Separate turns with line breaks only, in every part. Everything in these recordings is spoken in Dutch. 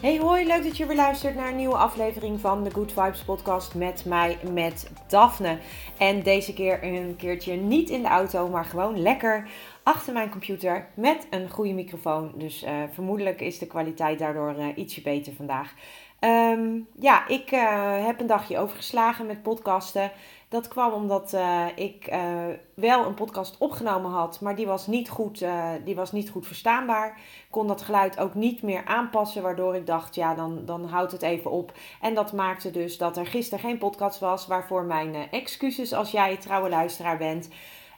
Hey hoi, leuk dat je weer luistert naar een nieuwe aflevering van de Good Vibes podcast met mij, met Daphne. En deze keer een keertje niet in de auto, maar gewoon lekker achter mijn computer met een goede microfoon. Dus uh, vermoedelijk is de kwaliteit daardoor uh, ietsje beter vandaag. Um, ja, ik uh, heb een dagje overgeslagen met podcasten. Dat kwam omdat uh, ik uh, wel een podcast opgenomen had, maar die was, niet goed, uh, die was niet goed verstaanbaar. Ik kon dat geluid ook niet meer aanpassen, waardoor ik dacht, ja, dan, dan houdt het even op. En dat maakte dus dat er gisteren geen podcast was, waarvoor mijn excuses als jij trouwe luisteraar bent.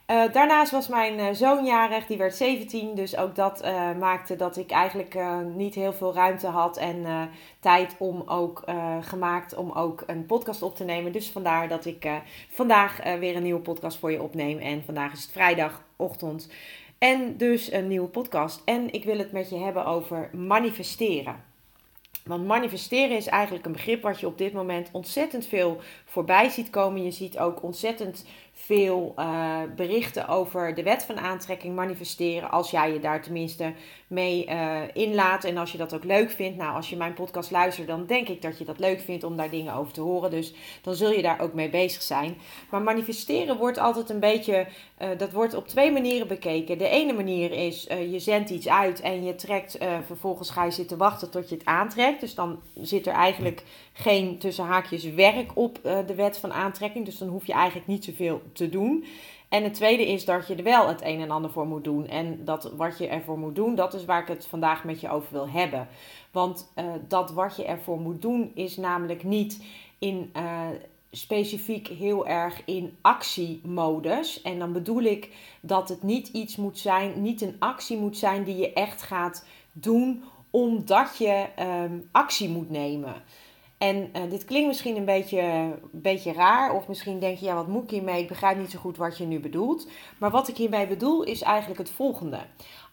Uh, daarnaast was mijn uh, zoon jarig, die werd 17. Dus ook dat uh, maakte dat ik eigenlijk niet heel veel ruimte had en tijd om ook gemaakt om ook een podcast op te nemen. Dus vandaar dat ik vandaag weer een nieuwe podcast voor je opneem. En vandaag is het vrijdagochtend. En dus een nieuwe podcast. En ik wil het met je hebben over manifesteren. Want manifesteren is eigenlijk een begrip wat je op dit moment ontzettend veel voorbij ziet komen. Je ziet ook ontzettend veel uh, berichten over de wet van aantrekking manifesteren. Als jij je daar tenminste mee uh, inlaat en als je dat ook leuk vindt. Nou, als je mijn podcast luistert, dan denk ik dat je dat leuk vindt om daar dingen over te horen. Dus dan zul je daar ook mee bezig zijn. Maar manifesteren wordt altijd een beetje, uh, dat wordt op twee manieren bekeken. De ene manier is, je zendt iets uit en je trekt, vervolgens ga je zitten wachten tot je het aantrekt. Dus dan zit er eigenlijk geen tussen haakjes werk op de wet van aantrekking. Dus dan hoef je eigenlijk niet zoveel te doen. En het tweede is dat je er wel het een en ander voor moet doen. En dat wat je ervoor moet doen, dat is waar ik het vandaag met je over wil hebben. Want uh, dat wat je ervoor moet doen, is namelijk niet in uh, specifiek heel erg in actiemodus. En dan bedoel ik dat het niet iets moet zijn, niet een actie moet zijn die je echt gaat doen omdat je um, actie moet nemen. En uh, dit klinkt misschien een beetje, een beetje raar, of misschien denk je, ja, wat moet ik hiermee? Ik begrijp niet zo goed wat je nu bedoelt. Maar wat ik hiermee bedoel is eigenlijk het volgende.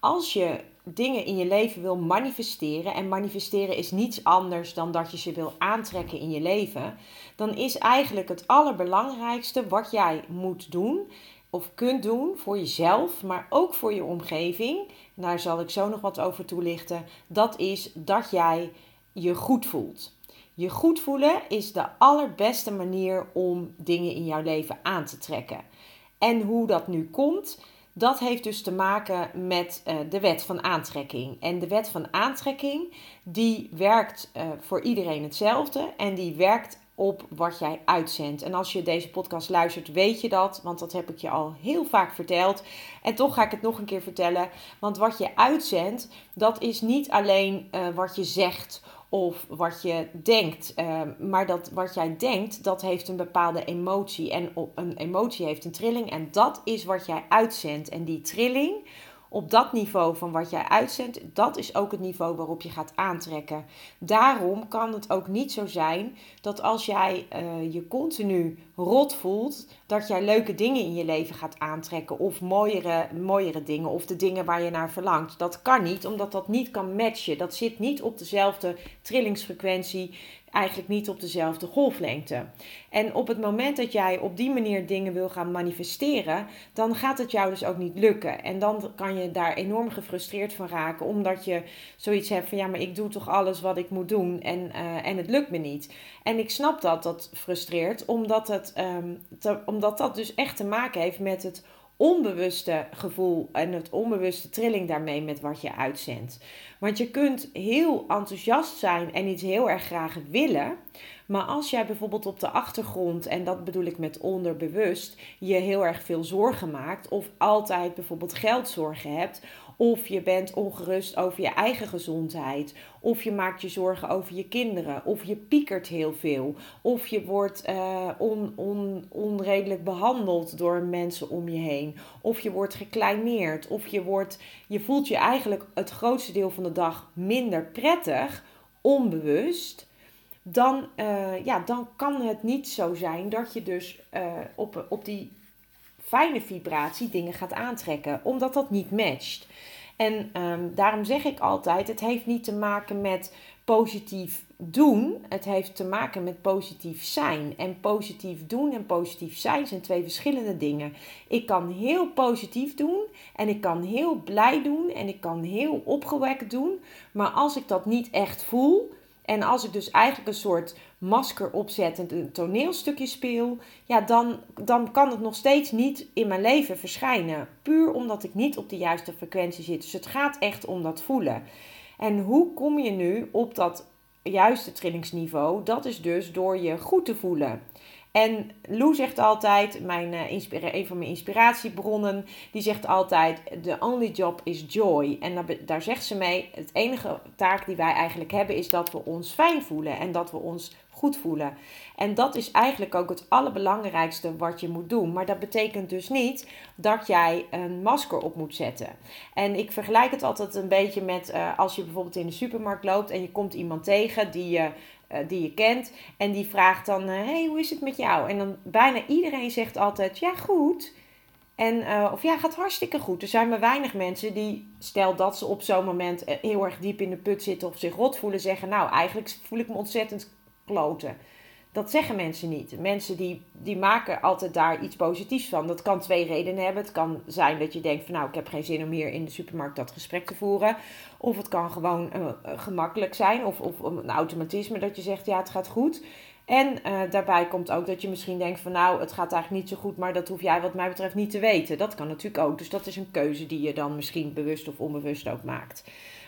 Als je dingen in je leven wil manifesteren, en manifesteren is niets anders dan dat je ze wil aantrekken in je leven, dan is eigenlijk het allerbelangrijkste wat jij moet doen of kunt doen voor jezelf, maar ook voor je omgeving. Daar zal ik zo nog wat over toelichten. Dat is dat jij je goed voelt. Je goed voelen is de allerbeste manier om dingen in jouw leven aan te trekken. En hoe dat nu komt, dat heeft dus te maken met uh, de wet van aantrekking. En de wet van aantrekking, die werkt uh, voor iedereen hetzelfde en die werkt op wat jij uitzendt. En als je deze podcast luistert, weet je dat, want dat heb ik je al heel vaak verteld. En toch ga ik het nog een keer vertellen, want wat je uitzendt, dat is niet alleen uh, wat je zegt of wat je denkt. Uh, maar dat wat jij denkt, dat heeft een bepaalde emotie. En een emotie heeft een trilling. En dat is wat jij uitzendt. En die trilling op dat niveau van wat jij uitzendt, dat is ook het niveau waarop je gaat aantrekken. Daarom kan het ook niet zo zijn dat als jij uh, je continu rot voelt, dat jij leuke dingen in je leven gaat aantrekken of mooiere, mooiere dingen of de dingen waar je naar verlangt. Dat kan niet, omdat dat niet kan matchen. Dat zit niet op dezelfde trillingsfrequentie eigenlijk niet op dezelfde golflengte. En op het moment dat jij op die manier dingen wil gaan manifesteren, dan gaat het jou dus ook niet lukken. En dan kan je daar enorm gefrustreerd van raken, omdat je zoiets hebt van ja, maar ik doe toch alles wat ik moet doen en, uh, en het lukt me niet. En ik snap dat dat frustreert, omdat, het, te, omdat dat dus echt te maken heeft met het onbewuste gevoel en het onbewuste trilling daarmee met wat je uitzendt. Want je kunt heel enthousiast zijn en iets heel erg graag willen. Maar als jij bijvoorbeeld op de achtergrond, en dat bedoel ik met onderbewust, je heel erg veel zorgen maakt, of altijd bijvoorbeeld geldzorgen hebt, Of je bent ongerust over je eigen gezondheid. Of je maakt je zorgen over je kinderen. Of je piekert heel veel. Of je wordt uh, on, on, onredelijk behandeld door mensen om je heen. Of je wordt gekleineerd. Of je, wordt, je voelt je eigenlijk het grootste deel van de dag minder prettig, onbewust dan, uh, ja, dan kan het niet zo zijn dat je dus uh, op, op die fijne vibratie dingen gaat aantrekken, omdat dat niet matcht. En um, daarom zeg ik altijd: het heeft niet te maken met positief doen, het heeft te maken met positief zijn. En positief doen en positief zijn zijn twee verschillende dingen. Ik kan heel positief doen en ik kan heel blij doen en ik kan heel opgewekt doen, maar als ik dat niet echt voel, en als ik dus eigenlijk een soort masker opzet en een toneelstukje speel, ja, dan, dan kan het nog steeds niet in mijn leven verschijnen. Puur omdat ik niet op de juiste frequentie zit. Dus het gaat echt om dat voelen. En hoe kom je nu op dat juiste trillingsniveau? Dat is dus door je goed te voelen. En Lou zegt altijd, mijn, uh, een van mijn inspiratiebronnen, die zegt altijd: The only job is joy. En daar, daar zegt ze mee: het enige taak die wij eigenlijk hebben is dat we ons fijn voelen en dat we ons goed voelen. En dat is eigenlijk ook het allerbelangrijkste wat je moet doen. Maar dat betekent dus niet dat jij een masker op moet zetten. En ik vergelijk het altijd een beetje met uh, als je bijvoorbeeld in de supermarkt loopt en je komt iemand tegen die je die je kent. En die vraagt dan: Hé, hey, hoe is het met jou? En dan bijna iedereen zegt altijd: Ja, goed. En, uh, of ja, gaat hartstikke goed. Er zijn maar weinig mensen die, stel dat ze op zo'n moment heel erg diep in de put zitten of zich rot voelen, zeggen: Nou, eigenlijk voel ik me ontzettend kloten. Dat zeggen mensen niet. Mensen die, die maken altijd daar iets positiefs van. Dat kan twee redenen hebben. Het kan zijn dat je denkt van nou, ik heb geen zin om hier in de supermarkt dat gesprek te voeren. Of het kan gewoon uh, gemakkelijk zijn. Of, of een automatisme dat je zegt ja, het gaat goed. En uh, daarbij komt ook dat je misschien denkt van nou, het gaat eigenlijk niet zo goed, maar dat hoef jij wat mij betreft niet te weten. Dat kan natuurlijk ook. Dus dat is een keuze die je dan misschien bewust of onbewust ook maakt.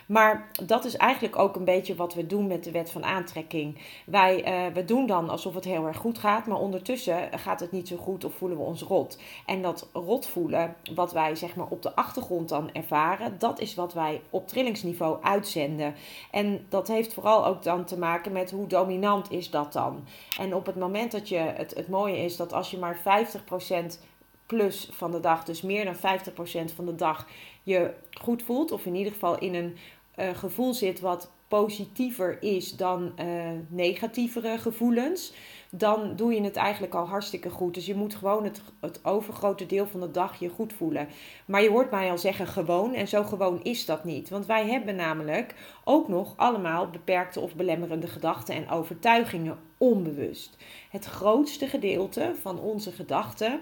Maar dat is eigenlijk ook een beetje wat we doen met de wet van aantrekking. Wij uh, we doen dan alsof het heel erg goed gaat, maar ondertussen gaat het niet zo goed of voelen we ons rot. En dat rot voelen, wat wij zeg maar op de achtergrond dan ervaren, dat is wat wij op trillingsniveau uitzenden. En dat heeft vooral ook dan te maken met hoe dominant is dat dan. En op het moment dat je, het, het mooie is dat als je maar 50% plus van de dag, dus meer dan 50% van de dag, je goed voelt. Of in ieder geval in een uh, gevoel zit wat positiever is dan uh, negatievere gevoelens, dan doe je het eigenlijk al hartstikke goed. Dus je moet gewoon het, het overgrote deel van de dag je goed voelen. Maar je hoort mij al zeggen gewoon, en zo gewoon is dat niet. Want wij hebben namelijk ook nog allemaal beperkte of belemmerende gedachten en overtuigingen onbewust. Het grootste gedeelte van onze gedachten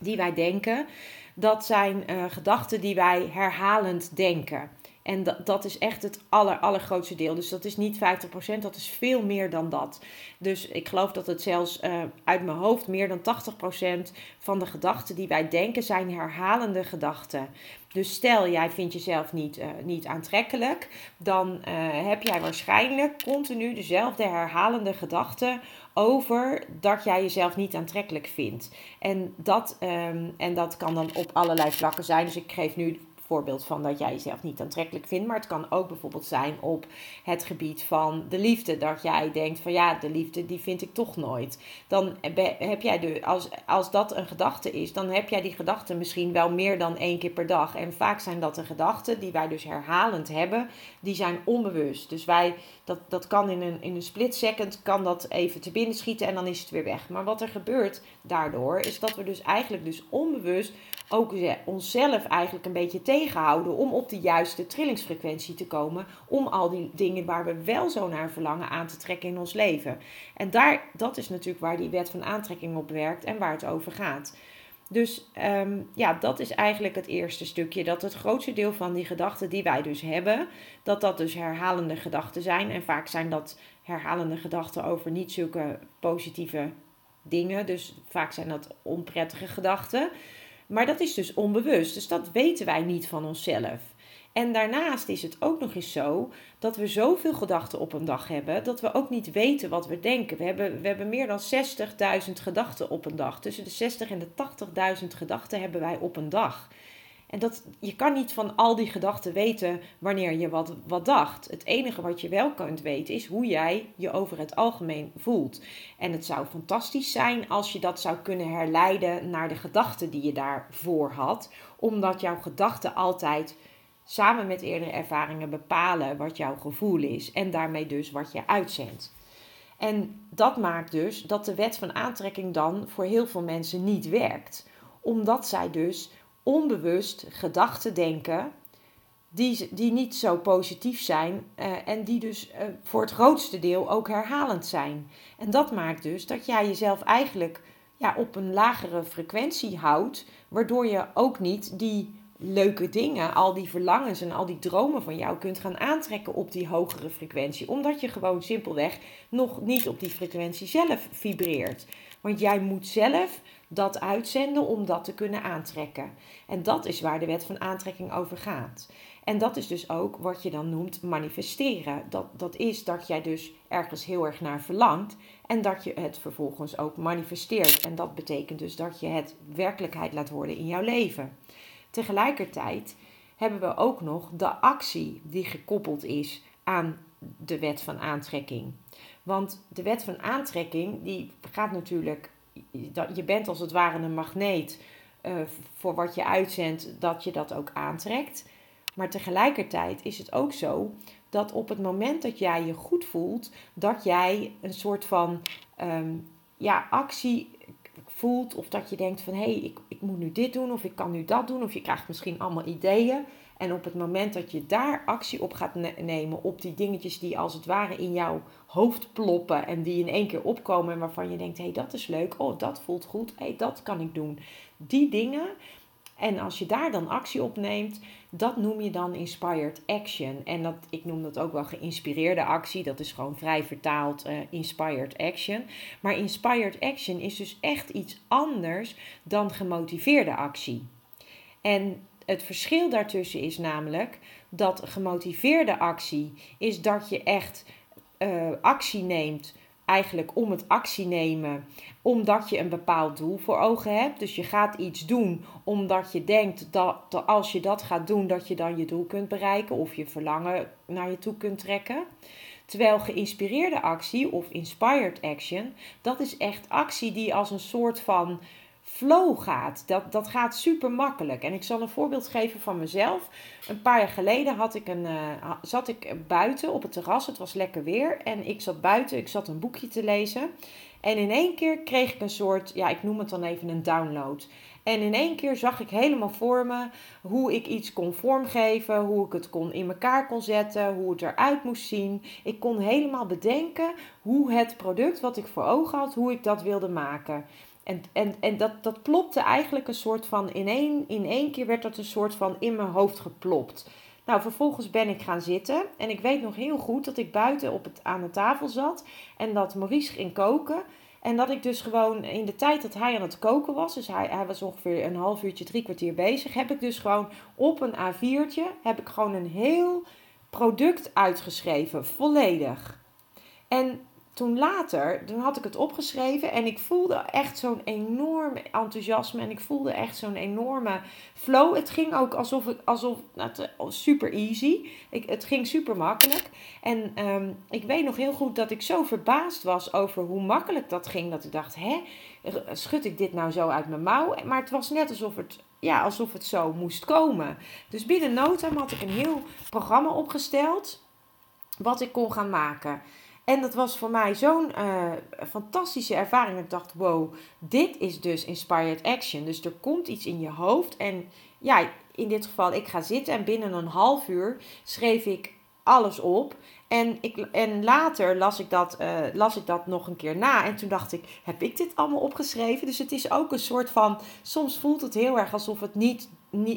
die wij denken, dat zijn uh, gedachten die wij herhalend denken. En dat, dat is echt het aller, allergrootste deel. Dus dat is niet 50%, dat is veel meer dan dat. Dus ik geloof dat het zelfs uh, uit mijn hoofd meer dan 80% van de gedachten die wij denken zijn herhalende gedachten. Dus stel jij vindt jezelf niet, uh, niet aantrekkelijk, dan uh, heb jij waarschijnlijk continu dezelfde herhalende gedachten over dat jij jezelf niet aantrekkelijk vindt. En dat, um, en dat kan dan op allerlei vlakken zijn. Dus ik geef nu voorbeeld van dat jij jezelf niet aantrekkelijk vindt. Maar het kan ook bijvoorbeeld zijn op het gebied van de liefde. Dat jij denkt van ja, de liefde die vind ik toch nooit. Dan heb jij de, als, als dat een gedachte is, dan heb jij die gedachte misschien wel meer dan één keer per dag. En vaak zijn dat de gedachten die wij dus herhalend hebben, die zijn onbewust. Dus wij, dat, dat kan in een, in een split second, kan dat even te binnen schieten en dan is het weer weg. Maar wat er gebeurt daardoor, is dat we dus eigenlijk dus onbewust ook onszelf eigenlijk een beetje tegenhouden om op de juiste trillingsfrequentie te komen. Om al die dingen waar we wel zo naar verlangen aan te trekken in ons leven. En daar, dat is natuurlijk waar die wet van aantrekking op werkt en waar het over gaat. Dus um, ja, dat is eigenlijk het eerste stukje. Dat het grootste deel van die gedachten die wij dus hebben, dat dat dus herhalende gedachten zijn. En vaak zijn dat herhalende gedachten over niet zulke positieve dingen. Dus vaak zijn dat onprettige gedachten. Maar dat is dus onbewust. Dus dat weten wij niet van onszelf. En daarnaast is het ook nog eens zo dat we zoveel gedachten op een dag hebben dat we ook niet weten wat we denken. We hebben, we hebben meer dan 60.000 gedachten op een dag. Tussen de 60 en de 80.000 gedachten hebben wij op een dag. En dat, je kan niet van al die gedachten weten wanneer je wat, wat dacht. Het enige wat je wel kunt weten is hoe jij je over het algemeen voelt. En het zou fantastisch zijn als je dat zou kunnen herleiden naar de gedachten die je daarvoor had. Omdat jouw gedachten altijd samen met eerdere ervaringen bepalen wat jouw gevoel is. En daarmee dus wat je uitzendt. En dat maakt dus dat de wet van aantrekking dan voor heel veel mensen niet werkt. Omdat zij dus onbewust gedachten denken die, die niet zo positief zijn uh, en die dus uh, voor het grootste deel ook herhalend zijn. En dat maakt dus dat jij jezelf eigenlijk ja, op een lagere frequentie houdt, waardoor je ook niet die leuke dingen, al die verlangens en al die dromen van jou kunt gaan aantrekken op die hogere frequentie. Omdat je gewoon simpelweg nog niet op die frequentie zelf vibreert. Want jij moet zelf dat uitzenden om dat te kunnen aantrekken. En dat is waar de wet van aantrekking over gaat. En dat is dus ook wat je dan noemt manifesteren. Dat, dat is dat jij dus ergens heel erg naar verlangt en dat je het vervolgens ook manifesteert. En dat betekent dus dat je het werkelijkheid laat worden in jouw leven. Tegelijkertijd hebben we ook nog de actie die gekoppeld is aan de wet van aantrekking. Want de wet van aantrekking die gaat natuurlijk, je bent als het ware een magneet uh, voor wat je uitzendt, dat je dat ook aantrekt. Maar tegelijkertijd is het ook zo dat op het moment dat jij je goed voelt, dat jij een soort van um, ja, actie voelt. Of dat je denkt van hé, hey, ik, ik moet nu dit doen of ik kan nu dat doen. Of je krijgt misschien allemaal ideeën. En op het moment dat je daar actie op gaat nemen, op die dingetjes die als het ware in jouw hoofd ploppen en die in één keer opkomen en waarvan je denkt, hé, hey, dat is leuk, oh, dat voelt goed, hé, hey, dat kan ik doen. Die dingen, en als je daar dan actie op neemt, dat noem je dan inspired action. En dat, ik noem dat ook wel geïnspireerde actie. Dat is gewoon vrij vertaald uh, inspired action. Maar inspired action is dus echt iets anders dan gemotiveerde actie. En het verschil daartussen is namelijk dat gemotiveerde actie is dat je echt uh, actie neemt eigenlijk om het actie nemen, omdat je een bepaald doel voor ogen hebt. Dus je gaat iets doen omdat je denkt dat, als je dat gaat doen, dat je dan je doel kunt bereiken of je verlangen naar je toe kunt trekken. Terwijl geïnspireerde actie of inspired action, dat is echt actie die als een soort van flow gaat. Dat, dat gaat super makkelijk. En ik zal een voorbeeld geven van mezelf. Een paar jaar geleden had ik een, uh, zat ik buiten op het terras. Het was lekker weer. En ik zat buiten, ik zat een boekje te lezen. En in één keer kreeg ik een soort, ja, ik noem het dan even een download. En in één keer zag ik helemaal voor me hoe ik iets kon vormgeven, hoe ik het kon in elkaar kon zetten, hoe het eruit moest zien. Ik kon helemaal bedenken hoe het product wat ik voor ogen had, hoe ik dat wilde maken. En, en, en dat, dat plopte eigenlijk een soort van, in één, in één keer werd dat een soort van in mijn hoofd geplopt. Nou, vervolgens ben ik gaan zitten en ik weet nog heel goed dat ik buiten op het, aan de tafel zat en dat Maurice ging koken. En dat ik dus gewoon in de tijd dat hij aan het koken was, dus hij, hij was ongeveer een half uurtje, drie kwartier bezig, heb ik dus gewoon op een A4'tje, heb ik gewoon een heel product uitgeschreven, volledig. En toen later, toen had ik het opgeschreven en ik voelde echt zo'n enorm enthousiasme en ik voelde echt zo'n enorme flow. Het ging ook alsof ik, alsof, nou, oh, super easy. Ik, het ging super makkelijk. En ehm, ik weet nog heel goed dat ik zo verbaasd was over hoe makkelijk dat ging, dat ik dacht, hè, schud ik dit nou zo uit mijn mouw? Maar het was net alsof het, ja, alsof het zo moest komen. Dus binnen no had ik een heel programma opgesteld wat ik kon gaan maken. En dat was voor mij zo'n uh, fantastische ervaring. Ik dacht, wow, dit is dus inspired action. Dus er komt iets in je hoofd. En ja, in dit geval, ik ga zitten en binnen een half uur schreef ik alles op. En, ik, en later las ik, dat, uh, las ik dat nog een keer na. En toen dacht ik, heb ik dit allemaal opgeschreven? Dus het is ook een soort van, soms voelt het heel erg alsof, het niet,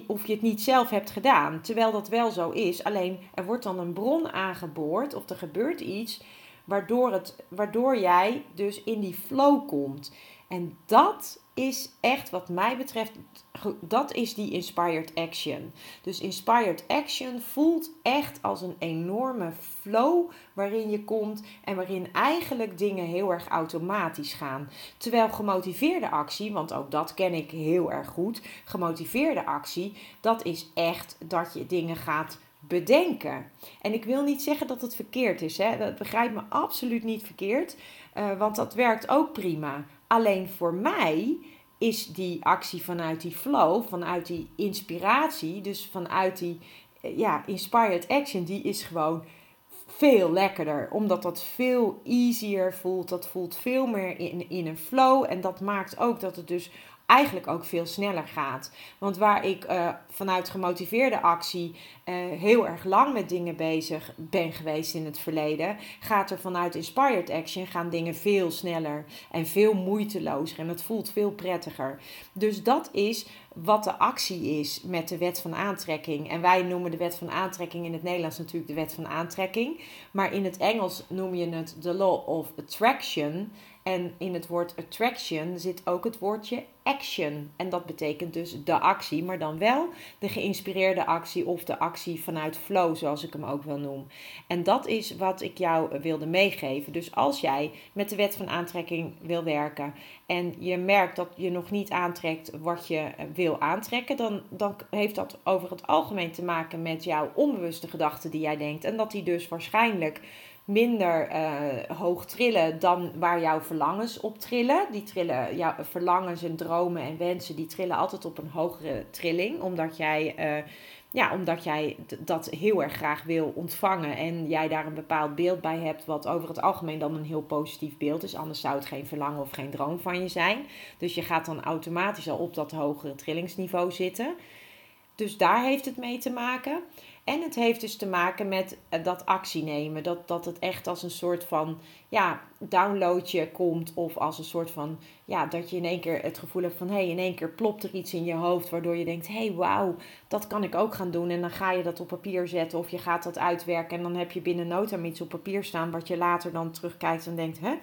of je het niet zelf hebt gedaan. Terwijl dat wel zo is. Alleen er wordt dan een bron aangeboord of er gebeurt iets waardoor, het, waardoor jij dus in die flow komt. En dat is echt wat mij betreft, dat is die inspired action. Dus inspired action voelt echt als een enorme flow waarin je komt en waarin eigenlijk dingen heel erg automatisch gaan. Terwijl gemotiveerde actie, want ook dat ken ik heel erg goed, gemotiveerde actie, dat is echt dat je dingen gaat bedenken. En ik wil niet zeggen dat het verkeerd is. Hè? Dat begrijpt me absoluut niet verkeerd. Uh, want dat werkt ook prima. Alleen voor mij is die actie vanuit die flow, vanuit die inspiratie, dus vanuit die eh, ja, inspired action, die is gewoon veel lekkerder. Omdat dat veel easier voelt. Dat voelt veel meer in, in een flow. En dat maakt ook dat het dus eigenlijk ook veel sneller gaat. Want waar ik uh, vanuit gemotiveerde actie uh, heel erg lang met dingen bezig ben geweest in het verleden, gaat er vanuit inspired action gaan dingen veel sneller en veel moeitelozer en het voelt veel prettiger. Dus dat is wat de actie is met de wet van aantrekking. En wij noemen de wet van aantrekking in het Nederlands natuurlijk de wet van aantrekking, maar in het Engels noem je het de law of attraction. En in het woord attraction zit ook het woordje action. En dat betekent dus de actie, maar dan wel de geïnspireerde actie of de actie vanuit flow, zoals ik hem ook wel noem. En dat is wat ik jou wilde meegeven. Dus als jij met de wet van aantrekking wil werken en je merkt dat je nog niet aantrekt wat je wil aantrekken, dan, dan heeft dat over het algemeen te maken met jouw onbewuste gedachten die jij denkt. En dat die dus waarschijnlijk minder uh, hoog trillen dan waar jouw verlangens op trillen. Die trillen, jouw verlangens en dromen en wensen, die trillen altijd op een hogere trilling. Omdat jij, uh, ja, omdat jij dat heel erg graag wil ontvangen. En jij daar een bepaald beeld bij hebt, wat over het algemeen dan een heel positief beeld is. Anders zou het geen verlangen of geen droom van je zijn. Dus je gaat dan automatisch al op dat hogere trillingsniveau zitten. Dus daar heeft het mee te maken. En het heeft dus te maken met eh, dat actie nemen. Dat, dat het echt als een soort van ja, downloadje komt. Of als een soort van ja, dat je in één keer het gevoel hebt van hé, hey, in één keer plopt er iets in je hoofd. Waardoor je denkt, hé, hey, wauw, dat kan ik ook gaan doen. En dan ga je dat op papier zetten of je gaat dat uitwerken. En dan heb je binnen nota iets op papier staan. Wat je later dan terugkijkt en denkt, hè,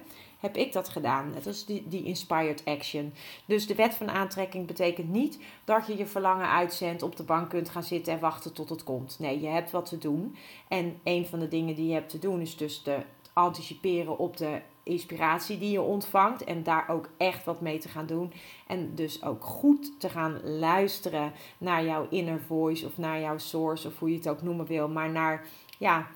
heb ik dat gedaan. Dat is die, die inspired action. Dus de wet van aantrekking betekent niet dat je je verlangen uitzendt, op de bank kunt gaan zitten en wachten tot het komt. Nee, je hebt wat te doen. En een van de dingen die je hebt te doen is dus te anticiperen op de inspiratie die je ontvangt en daar ook echt wat mee te gaan doen. En dus ook goed te gaan luisteren naar jouw inner voice of naar jouw source of hoe je het ook noemen wil, maar naar ja,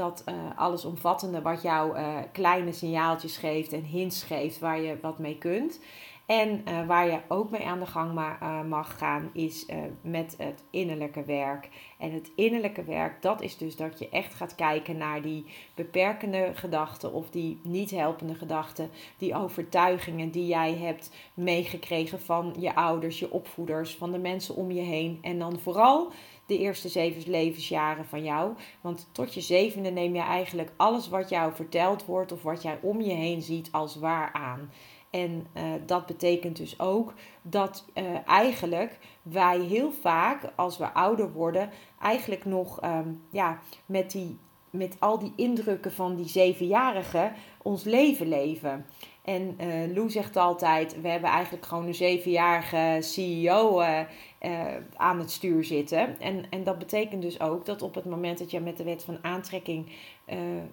dat uh, allesomvattende wat jou uh, kleine signaaltjes geeft en hints geeft waar je wat mee kunt. En uh, waar je ook mee aan de gang ma mag gaan, is met het innerlijke werk. En het innerlijke werk, dat is dus dat je echt gaat kijken naar die beperkende gedachten of die niet helpende gedachten, die overtuigingen die jij hebt meegekregen van je ouders, je opvoeders, van de mensen om je heen. En dan vooral de eerste zeven levensjaren van jou. Want tot je zevende neem je eigenlijk alles wat jou verteld wordt of wat jij om je heen ziet als waar aan. En uh, dat betekent dus ook dat uh, eigenlijk wij heel vaak, als we ouder worden, eigenlijk nog um, ja, met, die, met al die indrukken van die zevenjarige ons leven leven. En uh, Lou zegt altijd: we hebben eigenlijk gewoon een zevenjarige CEO uh, uh, aan het stuur zitten. En, en dat betekent dus ook dat op het moment dat je met de wet van aantrekking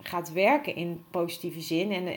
gaat werken in positieve zin. En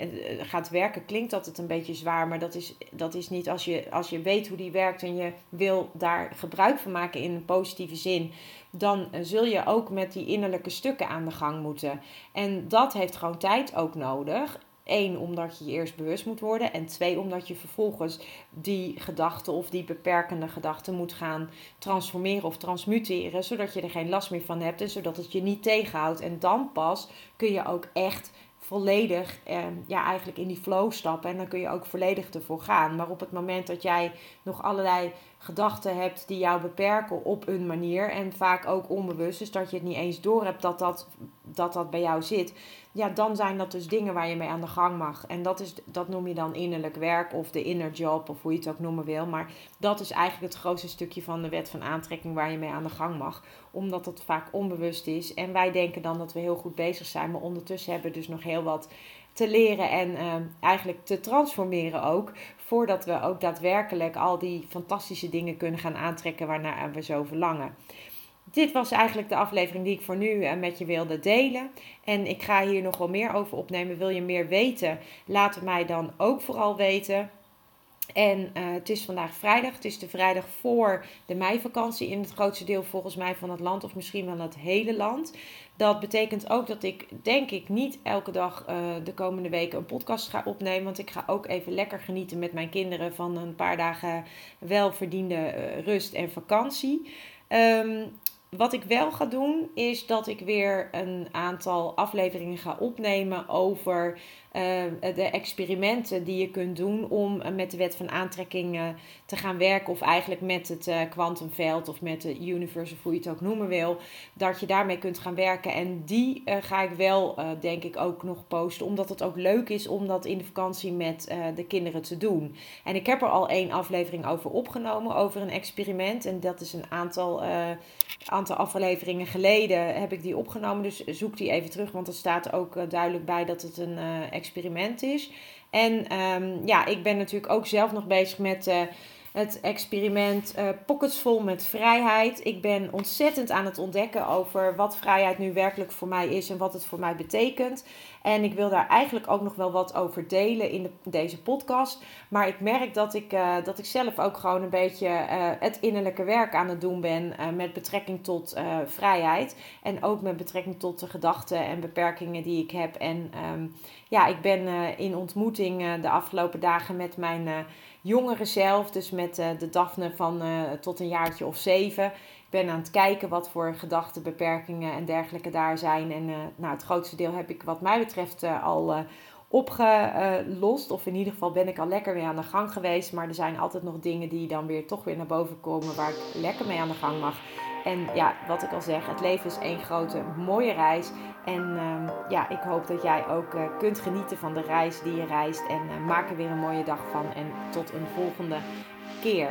gaat werken klinkt altijd een beetje zwaar, maar dat is, dat is niet als je, als je weet hoe die werkt en je wil daar gebruik van maken in een positieve zin. Dan zul je ook met die innerlijke stukken aan de gang moeten. En dat heeft gewoon tijd ook nodig. Eén, omdat je je eerst bewust moet worden. En twee, omdat je vervolgens die gedachten of die beperkende gedachten moet gaan transformeren of transmuteren. Zodat je er geen last meer van hebt en zodat het je niet tegenhoudt. En dan pas kun je ook echt volledig eh, ja, eigenlijk in die flow stappen. En dan kun je ook volledig ervoor gaan. Maar op het moment dat jij nog allerlei gedachten hebt die jou beperken op een manier. En vaak ook onbewust, dus dat je het niet eens door hebt dat dat, dat, dat bij jou zit. Ja, dan zijn dat dus dingen waar je mee aan de gang mag. En dat, is, dat noem je dan innerlijk werk of de inner job of hoe je het ook noemen wil. Maar dat is eigenlijk het grootste stukje van de wet van aantrekking waar je mee aan de gang mag. Omdat het vaak onbewust is. En wij denken dan dat we heel goed bezig zijn. Maar ondertussen hebben we dus nog heel wat te leren en uh, eigenlijk te transformeren ook voordat we ook daadwerkelijk al die fantastische dingen kunnen gaan aantrekken waarnaar we zo verlangen. Dit was eigenlijk de aflevering die ik voor nu eh, met je wilde delen. En ik ga hier nog wel meer over opnemen. Wil je meer weten? Laat het mij dan ook vooral weten. En uh, het is vandaag vrijdag. Het is de vrijdag voor de meivakantie in het grootste deel volgens mij van het land. Of misschien wel het hele land. Dat betekent ook dat ik denk ik niet elke dag uh, de komende weken een podcast ga opnemen. Want ik ga ook even lekker genieten met mijn kinderen van een paar dagen welverdiende uh, rust en vakantie. Um, wat ik wel ga doen, is dat ik weer een aantal afleveringen ga opnemen over de experimenten die je kunt doen om uh, met de wet van aantrekking uh, te gaan werken. Of eigenlijk met het kwantumveld of met de universe, of hoe je het ook noemen wil. Dat je daarmee kunt gaan werken. En die ga ik wel, denk ik, ook nog posten. Omdat het ook leuk is om dat in de vakantie met de kinderen te doen. En ik heb er al één aflevering over opgenomen, over een experiment. En dat is een aantal, aantal afleveringen geleden heb ik die opgenomen. Dus zoek die even terug, want er staat ook duidelijk bij dat het een experiment is. En ehm, ja, ik ben natuurlijk ook zelf nog bezig met uh, het experiment uh, Pockets vol met vrijheid. Ik ben ontzettend aan het ontdekken over wat vrijheid nu werkelijk voor mij is en wat het voor mij betekent. En ik wil daar eigenlijk ook nog wel wat over delen in de, deze podcast. Maar ik merk dat ik, uh, dat ik zelf ook gewoon een beetje uh, het innerlijke werk aan het doen ben met betrekking tot vrijheid. En ook met betrekking tot de gedachten en beperkingen die ik heb. En um, ja, ik ben in ontmoeting de afgelopen dagen met mijn jongere zelf. Dus met de Daphne van tot een jaartje of zeven ben aan het kijken wat voor gedachten, beperkingen en dergelijke daar zijn. En uh, nou, het grootste deel heb ik wat mij betreft al opgelost. Of in ieder geval ben ik al lekker weer aan de gang geweest. Maar er zijn altijd nog dingen die dan weer toch weer naar boven komen waar ik lekker mee aan de gang mag. En ja, wat ik al zeg, het leven is één grote mooie reis. En uh, ja, ik hoop dat jij ook uh, kunt genieten van de reis die je reist. En uh, maak er weer een mooie dag van. En tot een volgende keer.